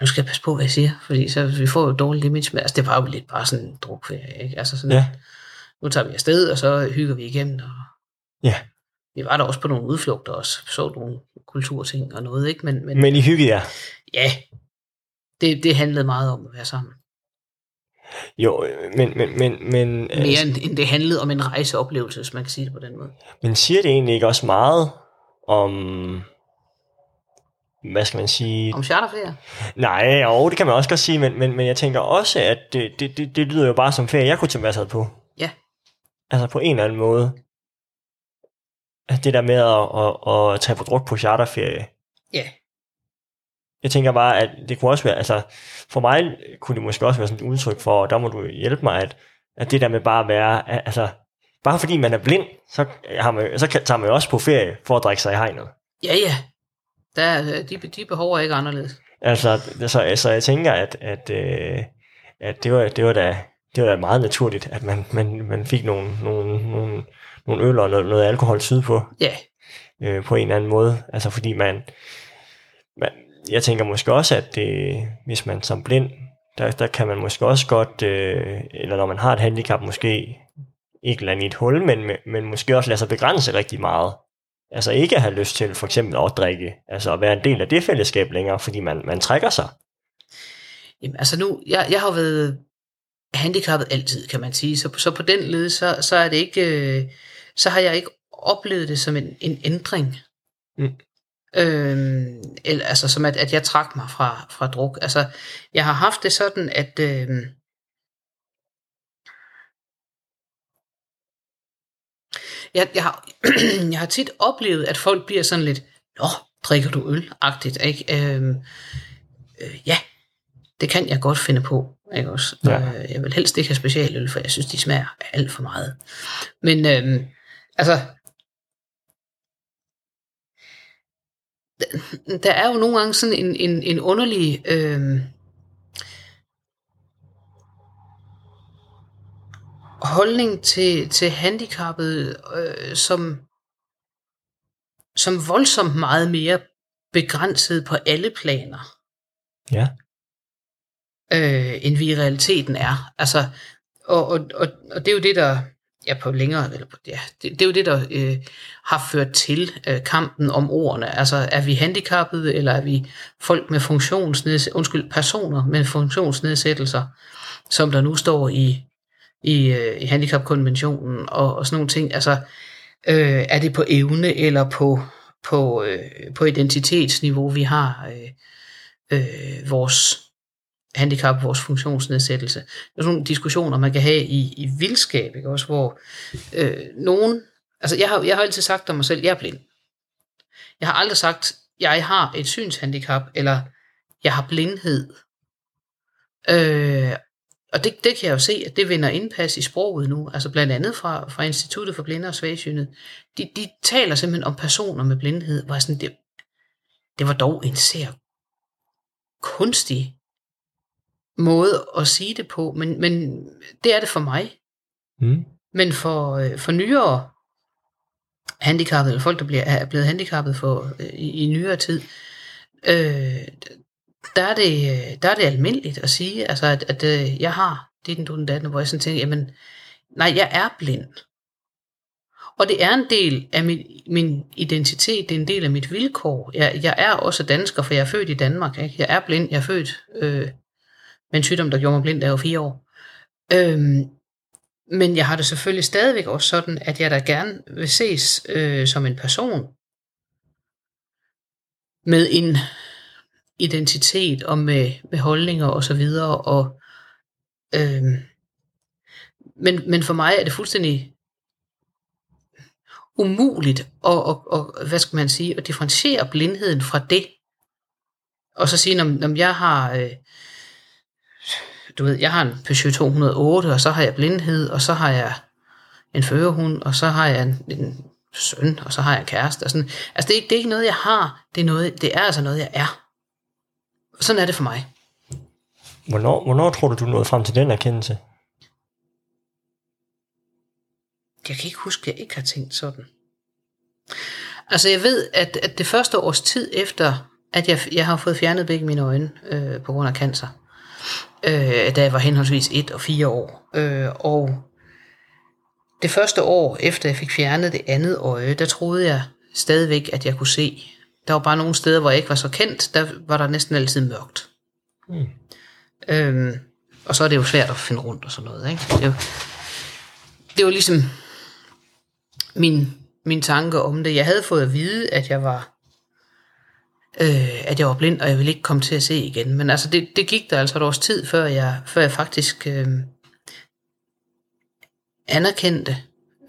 Speaker 2: nu skal jeg passe på, hvad jeg siger, fordi så vi får jo dårligt image, men altså, det var jo lidt bare sådan en drukferie, ikke? Altså sådan,
Speaker 1: Ja.
Speaker 2: nu tager vi afsted, og så hygger vi igennem, og
Speaker 1: Ja.
Speaker 2: vi var der også på nogle udflugter også, så nogle kulturting og noget, ikke? Men, men,
Speaker 1: Men I hyggede jer?
Speaker 2: ja, det, det handlede meget om at være sammen.
Speaker 1: Jo, men, men, men, men,
Speaker 2: Mere end, end det handlede om en rejseoplevelse, hvis man kan sige det på den måde.
Speaker 1: men siger det egentlig ikke også meget om, hvad skal man sige,
Speaker 2: Om charterferie?
Speaker 1: Nej, jo, det kan man også godt sige, men, men, men jeg tænker også, at det, det, det, det lyder jo bare som ferie, jeg kunne tænke mig at på.
Speaker 2: Ja.
Speaker 1: Altså på en eller anden måde. At det der med at, at, at tage på druk på charterferie.
Speaker 2: Ja.
Speaker 1: Jeg tænker bare, at det kunne også være, altså for mig kunne det måske også være sådan et udtryk for, og der må du hjælpe mig, at, at det der med bare at være, altså bare fordi man er blind, så, har man, så kan, tager man jo også på ferie for at drikke sig i hegnet.
Speaker 2: Ja, ja. Der, de, de behov er ikke anderledes.
Speaker 1: Altså, så, altså jeg tænker, at, at, øh, at det, var, det, var da, det var da meget naturligt, at man, man, man fik nogle, nogle, nogle, nogle øl og noget, noget alkohol sydpå
Speaker 2: Ja,
Speaker 1: øh, på en eller anden måde. Altså fordi man, man jeg tænker måske også, at det, hvis man som blind, der, der kan man måske også godt, øh, eller når man har et handicap måske, ikke lande i et hul, men, men måske også lade sig begrænse rigtig meget. Altså ikke at have lyst til for eksempel at drikke, altså at være en del af det fællesskab længere, fordi man, man trækker sig.
Speaker 2: Jamen, altså nu, jeg, jeg har været handicappet altid, kan man sige, så, så på den led, så, så er det ikke, øh, så har jeg ikke oplevet det som en, en ændring. Mm. Øhm, eller, altså som at, at jeg trak mig fra, fra druk. Altså, jeg har haft det sådan, at øh, jeg, jeg, har, jeg har tit oplevet, at folk bliver sådan lidt, Nå, drikker du øl-agtigt, ikke? Øhm, øh, ja, det kan jeg godt finde på, ikke også? Ja. Øh, jeg vil helst ikke have specialøl, for jeg synes, de smager alt for meget. Men øhm, altså, der er jo nogle gange sådan en, en, en underlig... Øhm, holdning til, til handicappede, øh, som, som voldsomt meget mere begrænset på alle planer.
Speaker 1: Ja.
Speaker 2: Øh, end vi i realiteten er. Altså, og, og, og, og det er jo det, der ja, på længere, eller på, ja, det, det er jo det, der øh, har ført til øh, kampen om ordene. Altså, er vi handicappede, eller er vi folk med funktionsnedsættelser, undskyld, personer med funktionsnedsættelser, som der nu står i i, øh, i handicapkonventionen og, og sådan nogle ting. Altså, øh, er det på evne eller på, på, øh, på identitetsniveau, vi har øh, øh, vores handicap, vores funktionsnedsættelse. Det er sådan nogle diskussioner, man kan have i, i vildskab, ikke? Også, hvor øh, nogen... Altså, jeg har, jeg har altid sagt om mig selv, jeg er blind. Jeg har aldrig sagt, jeg har et synshandicap, eller jeg har blindhed. Øh, og det, det kan jeg jo se, at det vinder indpas i sproget nu, altså blandt andet fra, fra Instituttet for Blinde og Svagsynede. De, de taler simpelthen om personer med blindhed, hvor sådan, det, det var dog en ser kunstig måde at sige det på, men, men det er det for mig. Mm. Men for, øh, for nyere handicappede, eller folk, der bliver, er blevet handicappet for, øh, i, i nyere tid, øh, der er det, der er det almindeligt at sige, altså at, at øh, jeg har det den, den datten, hvor jeg sådan tænker, jamen, nej, jeg er blind. Og det er en del af min, min identitet, det er en del af mit vilkår. Jeg, jeg er også dansker, for jeg er født i Danmark. Ikke? Jeg er blind, jeg er født øh, med en sygdom, der gjorde mig blind, da jeg var fire år. Øhm, men jeg har det selvfølgelig stadigvæk også sådan, at jeg da gerne vil ses øh, som en person med en identitet og med, med holdninger og så videre. Og, øhm, men, men for mig er det fuldstændig umuligt at, og, og, hvad skal man sige, at differentiere blindheden fra det. Og så sige, om jeg har, øh, du ved, jeg har en Peugeot 208, og så har jeg blindhed, og så har jeg en førerhund, og så har jeg en, en søn, og så har jeg en kæreste. Og sådan. Altså det er, det er ikke noget, jeg har, det er, noget, det er altså noget, jeg er. Sådan er det for mig.
Speaker 1: Hvornår, hvornår tror du, du nåede frem til den erkendelse?
Speaker 2: Jeg kan ikke huske, at jeg ikke har tænkt sådan. Altså jeg ved, at, at det første års tid efter, at jeg, jeg har fået fjernet begge mine øjne øh, på grund af cancer, øh, da jeg var henholdsvis et og fire år. Øh, og det første år efter jeg fik fjernet det andet øje, der troede jeg stadigvæk, at jeg kunne se. Der var bare nogle steder, hvor jeg ikke var så kendt, der var der næsten altid mørkt. Mm. Øhm, og så er det jo svært at finde rundt og sådan noget. Ikke? Det, var, det var ligesom min, min tanke om det. Jeg havde fået at vide, at jeg var øh, at jeg var blind, og jeg ville ikke komme til at se igen. Men altså, det, det gik der altså et års tid, før jeg, før jeg faktisk øh, anerkendte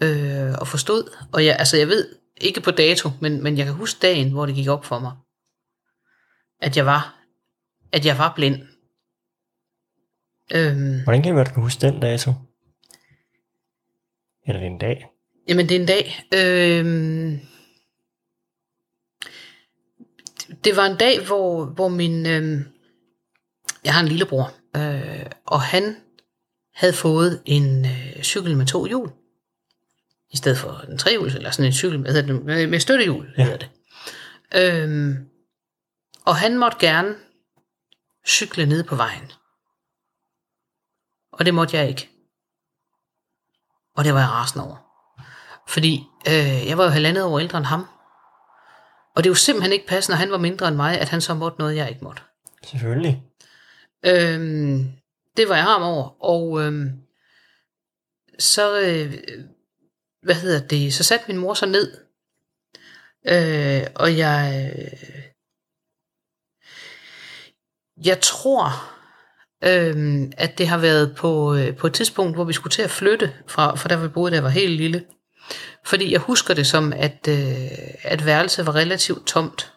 Speaker 2: øh, og forstod. Og jeg, altså, jeg ved, ikke på dato, men, men jeg kan huske dagen, hvor det gik op for mig, at jeg var, at jeg var blind.
Speaker 1: Øhm, Hvordan kan du huske den dato? Eller det er en dag?
Speaker 2: Jamen, det er en dag. Øhm, det var en dag, hvor, hvor min... Øhm, jeg har en lillebror, øh, og han havde fået en øh, cykel med to hjul i stedet for en trehjul, eller sådan en cykel med, med, med støttehjul, ja. hedder det. Øhm, og han måtte gerne cykle ned på vejen. Og det måtte jeg ikke. Og det var jeg rasende over. Fordi øh, jeg var jo halvandet år ældre end ham. Og det er jo simpelthen ikke passende, når han var mindre end mig, at han så måtte noget, jeg ikke måtte.
Speaker 1: Selvfølgelig.
Speaker 2: Øhm, det var jeg ham over, og øhm, så, øh, hvad hedder det, så satte min mor sig ned, øh, og jeg, øh, jeg tror, øh, at det har været på, øh, på et tidspunkt, hvor vi skulle til at flytte fra, fra der vi boede, der var helt lille. Fordi jeg husker det som, at, øh, at værelset var relativt tomt.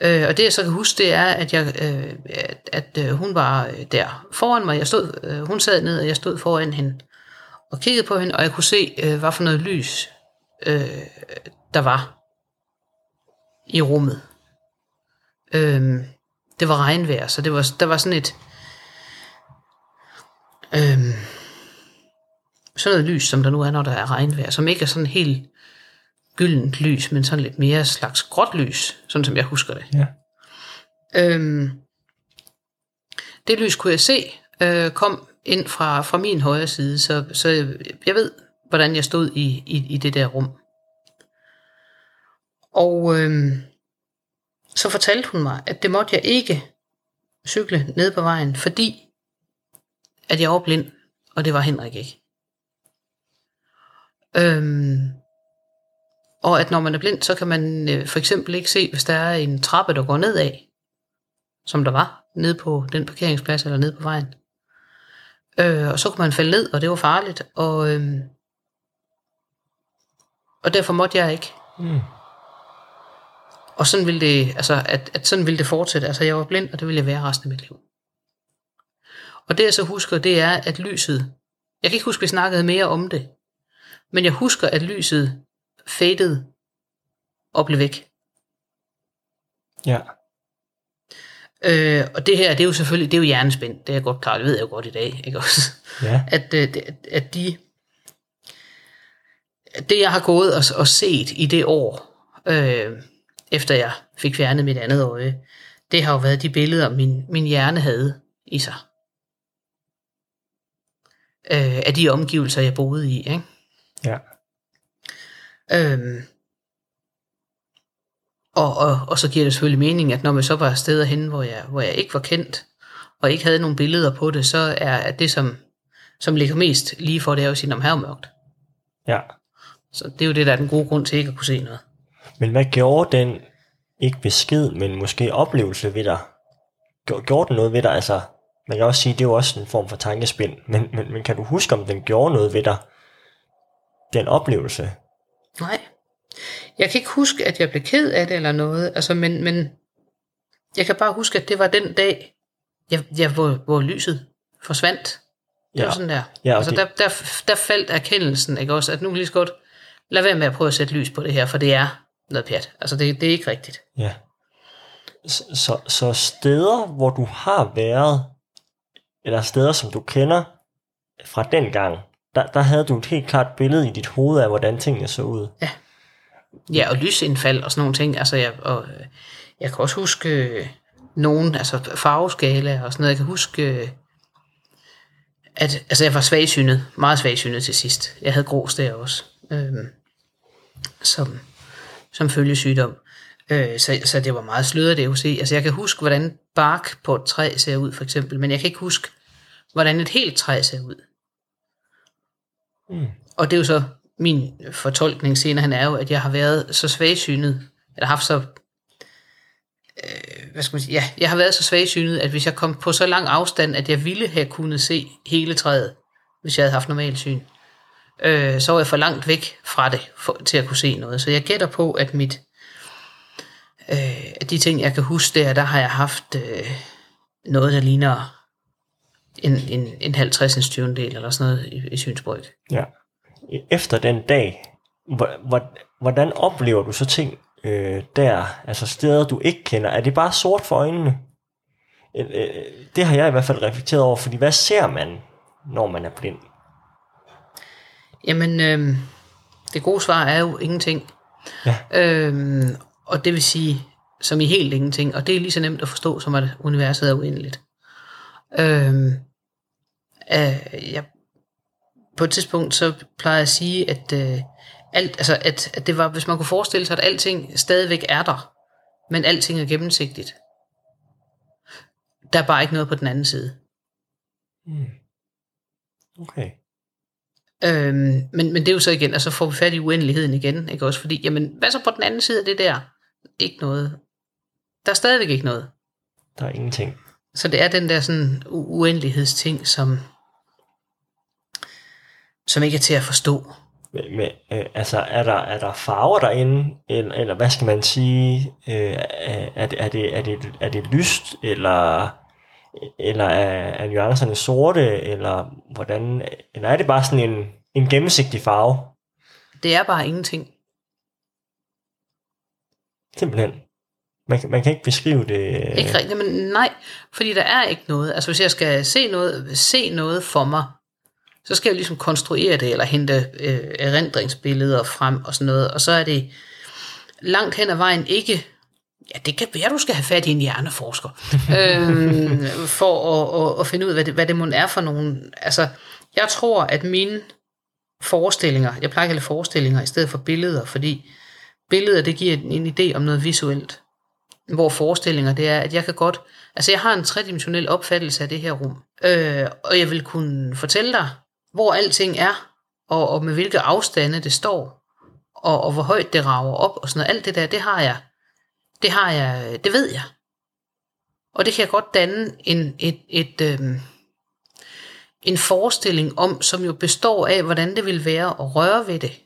Speaker 2: Øh, og det jeg så kan huske, det er, at, jeg, øh, at, at øh, hun var øh, der foran mig. Jeg stod, øh, hun sad ned, og jeg stod foran hende og kiggede på hende, og jeg kunne se, øh, hvad for noget lys øh, der var i rummet. Øh, det var regnvejr, så det var, der var sådan et... Øh, sådan noget lys, som der nu er, når der er regnvejr, som ikke er sådan helt gyldent lys, men sådan lidt mere slags gråt lys, sådan som jeg husker det.
Speaker 1: Ja.
Speaker 2: Øhm, det lys kunne jeg se, øh, kom ind fra, fra min højre side, så, så jeg ved, hvordan jeg stod i, i, i det der rum. Og øhm, så fortalte hun mig, at det måtte jeg ikke cykle ned på vejen, fordi at jeg var blind, og det var Henrik ikke. Øhm, og at når man er blind, så kan man øh, for eksempel ikke se, hvis der er en trappe, der går nedad, som der var, nede på den parkeringsplads eller nede på vejen. Øh, og så kunne man falde ned, og det var farligt. Og, øh, og derfor måtte jeg ikke.
Speaker 1: Mm.
Speaker 2: Og sådan ville det, altså, at, at sådan ville det fortsætte. Altså, jeg var blind, og det ville jeg være resten af mit liv. Og det jeg så husker, det er, at lyset, jeg kan ikke huske, at vi snakkede mere om det, men jeg husker, at lyset faded og blev væk.
Speaker 1: Ja.
Speaker 2: Øh, og det her, det er jo selvfølgelig, det er jo hjernespind, det er jeg godt klar, det ved jeg jo godt i dag, ikke også?
Speaker 1: Ja.
Speaker 2: At, øh, at, at de, det jeg har gået og, og set i det år, øh, efter jeg fik fjernet mit andet øje, det har jo været de billeder, min, min hjerne havde i sig. Øh, af de omgivelser, jeg boede i, ikke?
Speaker 1: Ja.
Speaker 2: Øhm, og, og, og så giver det selvfølgelig mening, at når man så var steder hen, hvor jeg, hvor jeg ikke var kendt, og ikke havde nogen billeder på det, så er det, som, som ligger mest lige for, det er jo at sige, om her er mørkt.
Speaker 1: Ja.
Speaker 2: Så det er jo det, der er den gode grund til ikke at kunne se noget.
Speaker 1: Men hvad gjorde den, ikke besked, men måske oplevelse ved dig? Gjorde, gjorde den noget ved dig? Altså, man kan også sige, det er jo også en form for tankespind, men, men, men kan du huske, om den gjorde noget ved dig? Den oplevelse?
Speaker 2: Nej. Jeg kan ikke huske, at jeg blev ked af det eller noget, altså, men, men jeg kan bare huske, at det var den dag, jeg, jeg, hvor, hvor lyset forsvandt. Det
Speaker 1: Ja.
Speaker 2: var sådan der.
Speaker 1: Ja,
Speaker 2: altså,
Speaker 1: det-
Speaker 2: der, der, der faldt erkendelsen, ikke også, at nu lige så godt lad være med at prøve at sætte lys på det her, for det er noget pjat. Altså, det, det er ikke rigtigt.
Speaker 1: Ja. Så, så, så steder, hvor du har været, eller steder, som du kender fra den gang, der, der havde du et helt klart billede i dit hoved af, hvordan tingene så ud.
Speaker 2: Ja, ja og lysindfald og sådan nogle ting. Altså, jeg, og, øh, jeg kan også huske øh, nogen, altså farveskala og sådan noget. Jeg kan huske, øh, at altså, jeg var svagsynet, meget svagsynet til sidst. Jeg havde grås der også, øh, som, som følgesygdom. Øh, så, så det var meget sløret det at se. Altså, jeg kan huske, hvordan bark på et træ ser ud, for eksempel, men jeg kan ikke huske, hvordan et helt træ ser ud.
Speaker 1: Mm.
Speaker 2: Og det er jo så min fortolkning senere, han er jo, at jeg har været så svagsynet, eller haft så, øh, hvad skal man sige, ja, jeg har været så svagsynet, at hvis jeg kom på så lang afstand, at jeg ville have kunnet se hele træet, hvis jeg havde haft normal syn, øh, så var jeg for langt væk fra det, for, til at kunne se noget. Så jeg gætter på, at mit, øh, at de ting, jeg kan huske der, der har jeg haft øh, noget, der ligner en, en, en 50 tyvendel eller sådan noget i, i synsbryg.
Speaker 1: Ja. Efter den dag, hvor- hvor- hvordan oplever du så ting øh, der, altså steder du ikke kender? Er det bare sort for øjnene? Øh, øh, Det har jeg i hvert fald reflekteret over, fordi hvad ser man, når man er blind?
Speaker 2: Jamen, øh, det gode svar er jo ingenting.
Speaker 1: Ja.
Speaker 2: Øhm, og det vil sige, som i helt ingenting. Og det er lige så nemt at forstå, som at universet er uendeligt. Øhm, øh, jeg, på et tidspunkt, så plejer jeg at sige, at, øh, alt, altså, at, at det var, hvis man kunne forestille sig, at alting stadigvæk er der, men alting er gennemsigtigt. Der er bare ikke noget på den anden side.
Speaker 1: Mm. Okay.
Speaker 2: Øhm, men, men det er jo så igen, altså får vi fat i uendeligheden igen, ikke også? Fordi, jamen, hvad så på den anden side af det der? Ikke noget. Der er stadigvæk ikke noget.
Speaker 1: Der er ingenting.
Speaker 2: Så det er den der sådan uendelighedsting, som, som ikke er til at forstå.
Speaker 1: Men, men, øh, altså, er der, er der farver derinde, eller, eller hvad skal man sige, øh, er, er, det, er, det, er, det, er det lyst, eller, eller er, er nuancerne sorte, eller hvordan, eller er det bare sådan en, en gennemsigtig farve,
Speaker 2: Det er bare ingenting.
Speaker 1: simpelthen? Man, man kan ikke beskrive det. øh,
Speaker 2: Ikke rigtigt, men nej, fordi der er ikke noget. Altså hvis jeg skal se noget, se noget for mig, så skal jeg ligesom konstruere det, eller hente øh, erindringsbilleder frem og sådan noget, og så er det langt hen ad vejen ikke, ja det kan være, du skal have fat i en hjerneforsker, øhm, for at, at, at finde ud af, hvad det, hvad det må er for nogen. Altså, jeg tror, at mine forestillinger, jeg plejer at kalde forestillinger i stedet for billeder, fordi billeder, det giver en idé om noget visuelt hvor forestillinger det er, at jeg kan godt, altså jeg har en tredimensionel opfattelse af det her rum, øh, og jeg vil kunne fortælle dig, hvor alting er, og, og med hvilke afstande det står, og, og hvor højt det rager op, og sådan noget. Alt det der, det har jeg, det har jeg, det ved jeg. Og det kan jeg godt danne en, et, et, øhm, en forestilling om, som jo består af, hvordan det vil være at røre ved det.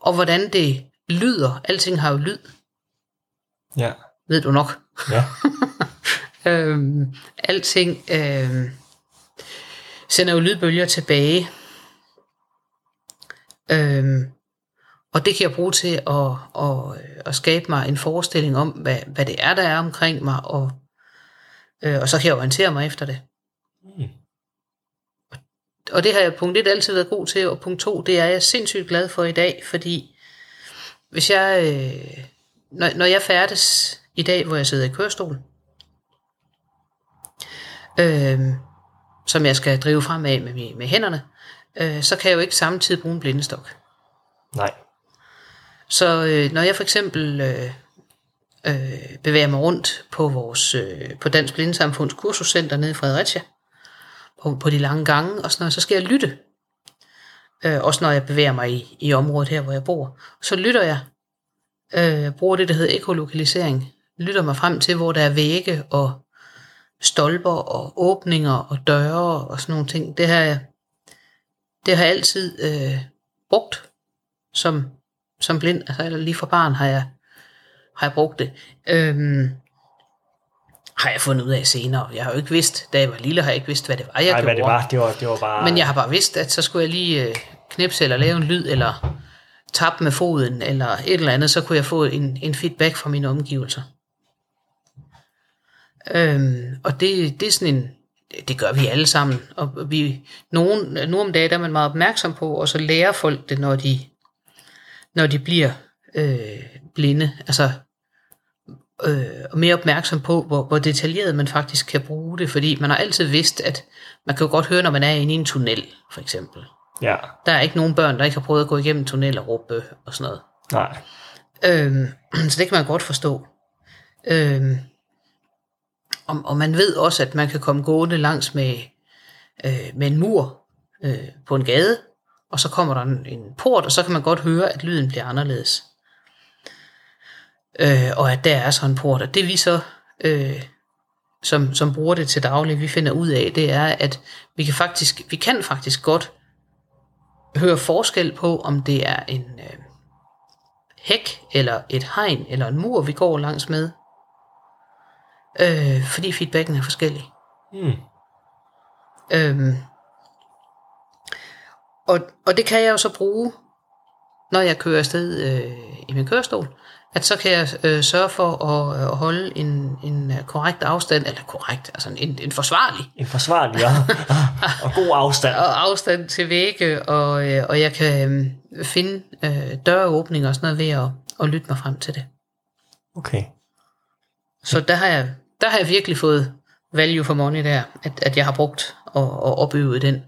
Speaker 2: Og hvordan det lyder. Alting har jo lyd
Speaker 1: Ja,
Speaker 2: ved du nok.
Speaker 1: ja.
Speaker 2: Øhm, alting øhm, sender jo lydbølger tilbage. Øhm, og det kan jeg bruge til at, at, at skabe mig en forestilling om, hvad, hvad det er, der er omkring mig, og, øh, og så kan jeg orientere mig efter det.
Speaker 1: Mm.
Speaker 2: Og det har jeg punkt 1 altid været god til, og punkt 2, det er jeg sindssygt glad for i dag, fordi hvis jeg, øh, når, når jeg færdes i dag, hvor jeg sidder i kørestol, øh, som jeg skal drive fremad med, med, hænderne, øh, så kan jeg jo ikke samtidig bruge en blindestok.
Speaker 1: Nej.
Speaker 2: Så øh, når jeg for eksempel øh, øh, bevæger mig rundt på vores øh, på Dansk Blindesamfunds kursuscenter nede i Fredericia, på, på de lange gange og sådan noget, så skal jeg lytte. Øh, også når jeg bevæger mig i, i området her, hvor jeg bor. Så lytter jeg, øh, bruger det, der hedder ekolokalisering, lytter mig frem til, hvor der er vægge og stolper og åbninger og døre og sådan nogle ting. Det har jeg, det har jeg altid øh, brugt som, som blind, altså eller lige fra barn har jeg, har jeg brugt det. Øhm, har jeg fundet ud af senere. Jeg har jo ikke vidst, da jeg var lille, har jeg ikke vidst, hvad det var, jeg
Speaker 1: Nej,
Speaker 2: gjorde.
Speaker 1: hvad det var, det var, det var bare...
Speaker 2: Men jeg har bare vidst, at så skulle jeg lige øh, knipse eller lave en lyd, eller tabt med foden, eller et eller andet, så kunne jeg få en, en feedback fra mine omgivelser. Øhm, og det, det er sådan en, det gør vi alle sammen, og vi, nogen, nu om dagen der er man meget opmærksom på, og så lærer folk det, når de, når de bliver øh, blinde, altså øh, og mere opmærksom på, hvor, hvor detaljeret man faktisk kan bruge det, fordi man har altid vidst, at man kan jo godt høre, når man er inde i en tunnel, for eksempel.
Speaker 1: Ja,
Speaker 2: Der er ikke nogen børn, der ikke har prøvet at gå igennem en tunnel og råbe og sådan noget.
Speaker 1: nej.
Speaker 2: Øhm, så det kan man godt forstå. Øhm, og, og man ved også, at man kan komme gående langs med, øh, med en mur øh, på en gade, og så kommer der en, en port, og så kan man godt høre, at lyden bliver anderledes. Øh, og at der er så en port. Og det vi så, øh, som, som bruger det til daglig, vi finder ud af, det er, at vi kan faktisk, vi kan faktisk godt høre forskel på, om det er en øh, hæk, eller et hegn, eller en mur, vi går langs med. Øh, fordi feedbacken er forskellig.
Speaker 1: Mm.
Speaker 2: Øhm, og, og det kan jeg jo så bruge, når jeg kører afsted øh, i min kørestol, at så kan jeg øh, sørge for at, at holde en, en øh, korrekt afstand, eller korrekt, altså en, en forsvarlig
Speaker 1: En forsvarlig ja. og god afstand.
Speaker 2: og afstand til vægge, og, øh, og jeg kan øh, finde øh, døråbninger og sådan noget ved at, at lytte mig frem til det.
Speaker 1: Okay.
Speaker 2: Så der har jeg, der har jeg virkelig fået value for money der, at, at jeg har brugt og, og opøvet den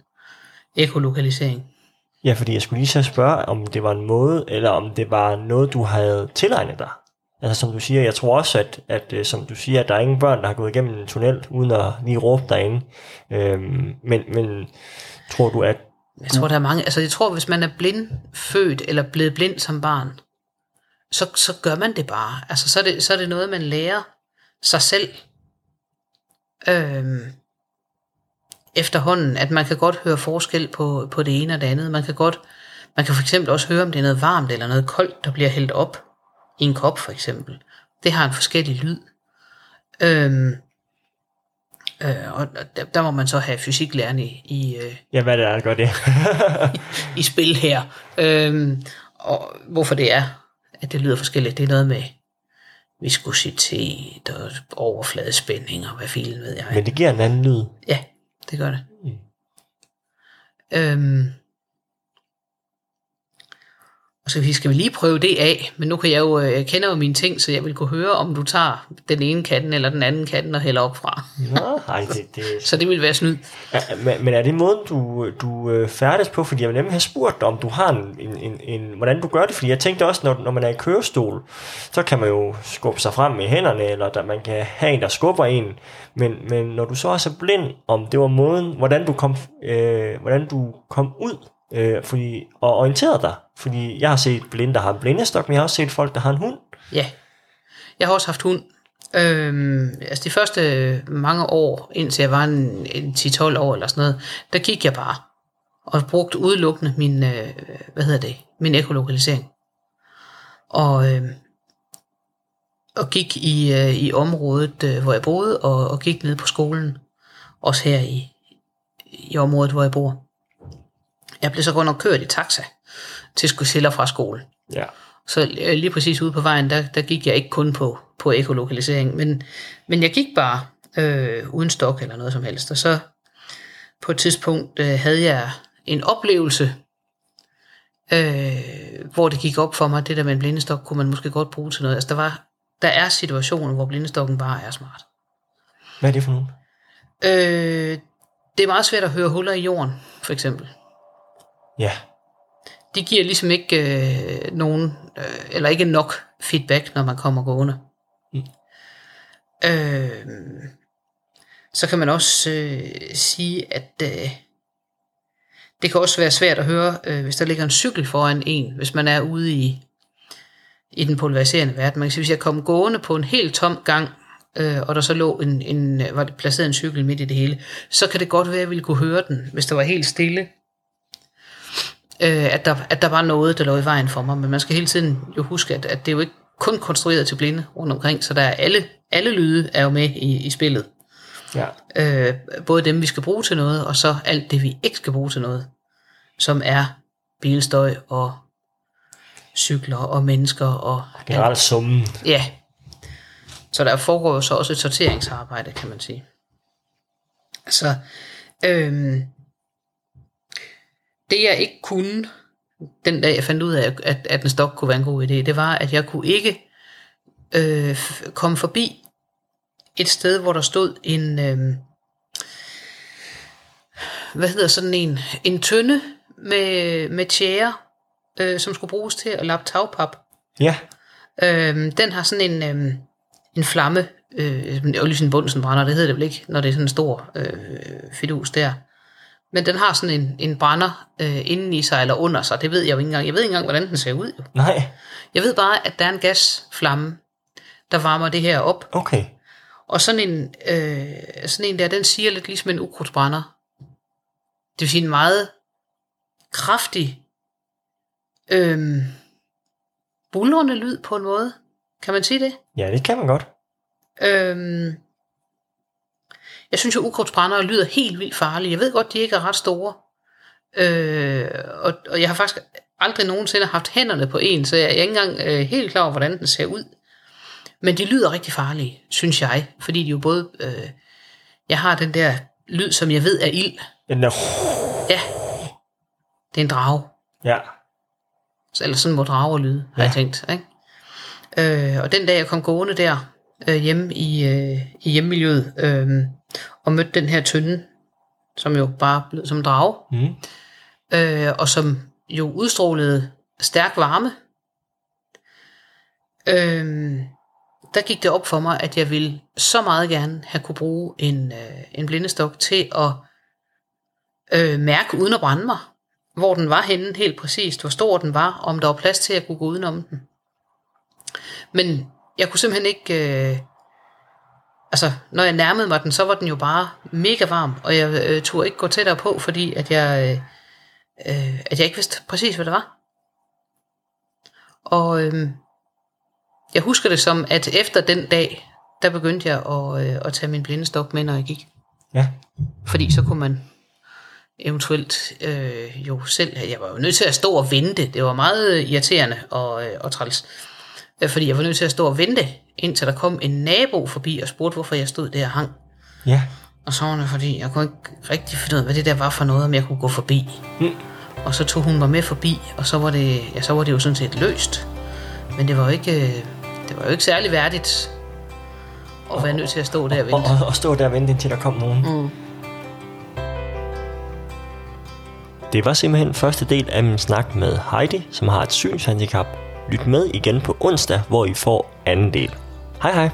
Speaker 2: ekolokalisering.
Speaker 1: Ja, fordi jeg skulle lige så spørge, om det var en måde, eller om det var noget, du havde tilegnet dig. Altså som du siger, jeg tror også, at, at øh, som du siger, at der er ingen børn, der har gået igennem en tunnel, uden at lige råbe derinde. Øhm, men, men tror du, at...
Speaker 2: Jeg tror, der er mange... Altså, jeg tror, hvis man er blind født, eller blevet blind som barn, så, så gør man det bare. Altså, så er det, så er det noget, man lærer sig selv. Øhm, efterhånden, at man kan godt høre forskel på, på det ene og det andet. Man kan godt, man kan for eksempel også høre, om det er noget varmt eller noget koldt, der bliver hældt op i en kop for eksempel. Det har en forskellig lyd. Øhm, øh, og der, der må man så have fysiklærerne i, i, øh,
Speaker 1: Ja, hvad det er, der gør det.
Speaker 2: i spil her. Øhm, og hvorfor det er, at det lyder forskelligt, det er noget med viskositet og overfladespænding og hvad filen ved jeg.
Speaker 1: men det giver en anden lyd.
Speaker 2: Ja, det gør det.
Speaker 1: Mm.
Speaker 2: Øhm, og så skal vi lige prøve det af, men nu kan jeg jo, øh, jeg kender jo mine ting, så jeg vil kunne høre, om du tager den ene katten eller den anden katten og hælder op fra.
Speaker 1: Nå, ej, det, det,
Speaker 2: Så det vil være snyd.
Speaker 1: Ja, men, men er det måden, du, du øh, færdes på? Fordi jeg vil nemlig have spurgt dig, om du har en, en, en, en, hvordan du gør det. Fordi jeg tænkte også, når, når man er i kørestol, så kan man jo skubbe sig frem med hænderne, eller der, man kan have en, der skubber en. Men, men når du så er blind, om det var måden, hvordan du kom, øh, hvordan du kom ud øh, fordi, og orienteret dig. Fordi jeg har set blinde, der har en blindestok, men jeg har også set folk, der har en hund.
Speaker 2: Ja. Jeg har også haft hund. Øhm, altså de første mange år, indtil jeg var en, en 10-12 år eller sådan noget, der gik jeg bare og brugte udelukkende min, øh, hvad hedder det, min ekolokalisering. Og, øh, og gik i, øh, i området, øh, hvor jeg boede, og, og gik ned på skolen, også her i, i området, hvor jeg bor. Jeg blev så godt nok kørt i taxa til Skosilla fra skole.
Speaker 1: Ja.
Speaker 2: Så øh, lige præcis ude på vejen, der, der gik jeg ikke kun på, på ekolokalisering, men, men jeg gik bare øh, uden stok eller noget som helst. Og så på et tidspunkt øh, havde jeg en oplevelse, øh, hvor det gik op for mig, det der med en blindestok kunne man måske godt bruge til noget. Altså der, var, der er situationer, hvor blindestokken bare er smart.
Speaker 1: Hvad er det for nogen?
Speaker 2: Øh, det er meget svært at høre huller i jorden, for eksempel.
Speaker 1: Ja.
Speaker 2: de giver ligesom ikke øh, nogen, øh, eller ikke nok feedback, når man kommer gående.
Speaker 1: Mm.
Speaker 2: Øh, så kan man også øh, sige, at øh, det kan også være svært at høre, øh, hvis der ligger en cykel foran en, hvis man er ude i, i den polariserende verden. Man kan sige, hvis jeg kom gående på en helt tom gang, øh, og der så lå en, en, var det placeret en cykel midt i det hele, så kan det godt være, at jeg ville kunne høre den, hvis der var helt stille øh, at, der, at der var noget, der lå i vejen for mig. Men man skal hele tiden jo huske, at, at det er jo ikke kun konstrueret til blinde rundt omkring, så der er alle, alle lyde er jo med i, i spillet.
Speaker 1: Ja.
Speaker 2: Øh, både dem, vi skal bruge til noget, og så alt det, vi ikke skal bruge til noget, som er bilstøj og cykler og mennesker og
Speaker 1: Generelt summen.
Speaker 2: Ja. Så der foregår jo så også et sorteringsarbejde, kan man sige. Så øhm, det jeg ikke kunne, den dag jeg fandt ud af, at, at en stok kunne være en god idé, det var, at jeg kunne ikke øh, komme forbi et sted, hvor der stod en, øh, hvad hedder sådan en, en tønde med, med tjære, øh, som skulle bruges til at lappe tagpap.
Speaker 1: Ja.
Speaker 2: Øhm, den har sådan en, øhm, en flamme, øh, jo ligesom en Bunsen brænder, det hedder det vel ikke, når det er sådan en stor øh, fidus der. Men den har sådan en, en brænder øh, inden i sig eller under sig, det ved jeg jo ikke engang. Jeg ved ikke engang, hvordan den ser ud. Jo.
Speaker 1: Nej.
Speaker 2: Jeg ved bare, at der er en gasflamme, der varmer det her op.
Speaker 1: Okay.
Speaker 2: Og sådan en, øh, sådan en der, den siger lidt ligesom en ukrudtsbrænder. Det vil sige en meget kraftig, øh, bulrende lyd på en måde. Kan man sige det?
Speaker 1: Ja, det kan man godt.
Speaker 2: Øhm, jeg synes jo, ukrudtsbrændere lyder helt vildt farlige. Jeg ved godt, de ikke er ret store. Øh, og, og jeg har faktisk aldrig nogensinde haft hænderne på en, så jeg er ikke engang øh, helt klar over, hvordan den ser ud. Men de lyder rigtig farlige, synes jeg. Fordi de jo både... Øh, jeg har den der lyd, som jeg ved er ild.
Speaker 1: Den der...
Speaker 2: Ja, det er en drage.
Speaker 1: Ja.
Speaker 2: Så- Eller sådan må drager lyde, har jeg
Speaker 1: Ja.
Speaker 2: tænkt. Ikke? Øh, og den dag jeg kom gående der, øh, hjemme i, øh, i hjemmemiljøet, øh, og mødte den her tynde, som jo bare blev som drage,
Speaker 1: Mm.
Speaker 2: øh, og som jo udstrålede stærk varme, øh, der gik det op for mig, at jeg ville så meget gerne have kunne bruge en, øh, en blindestok til at øh, mærke uden at brænde mig, hvor den var henne helt præcist, hvor stor den var, om der var plads til at kunne gå udenom den. Men jeg kunne simpelthen ikke... Øh, altså, når jeg nærmede mig den, så var den jo bare mega varm, og jeg øh, turde ikke gå tættere på, fordi at jeg, øh, øh, at jeg ikke vidste præcis, hvad det var. Og øh, jeg husker det som, at efter den dag, der begyndte jeg at, øh, at tage min blindestok med, når jeg gik.
Speaker 1: Ja.
Speaker 2: Fordi så kunne man eventuelt øh, jo selv, jeg var jo nødt til at stå og vente. Det var meget irriterende og, øh, og træls. Øh, Fordi jeg var nødt til at stå og vente, indtil der kom en nabo forbi og spurgte, hvorfor jeg stod der og hang.
Speaker 1: Ja.
Speaker 2: Og så var det fordi, jeg kunne ikke rigtig finde ud af, hvad det der var for noget, om jeg kunne gå forbi.
Speaker 1: Mm.
Speaker 2: Og så tog hun mig med forbi, og så var det, ja, så var det jo sådan set løst. Men det var jo ikke, øh, det var jo ikke særlig værdigt at være nødt til at stå der og
Speaker 1: Og,
Speaker 2: vente.
Speaker 1: og, og stå der og vente, indtil der kom nogen.
Speaker 2: Mm.
Speaker 1: Det var simpelthen første del af min snak med Heidi, som har et synshandicap. Lyt med igen på onsdag, hvor I får anden del. Hej hej!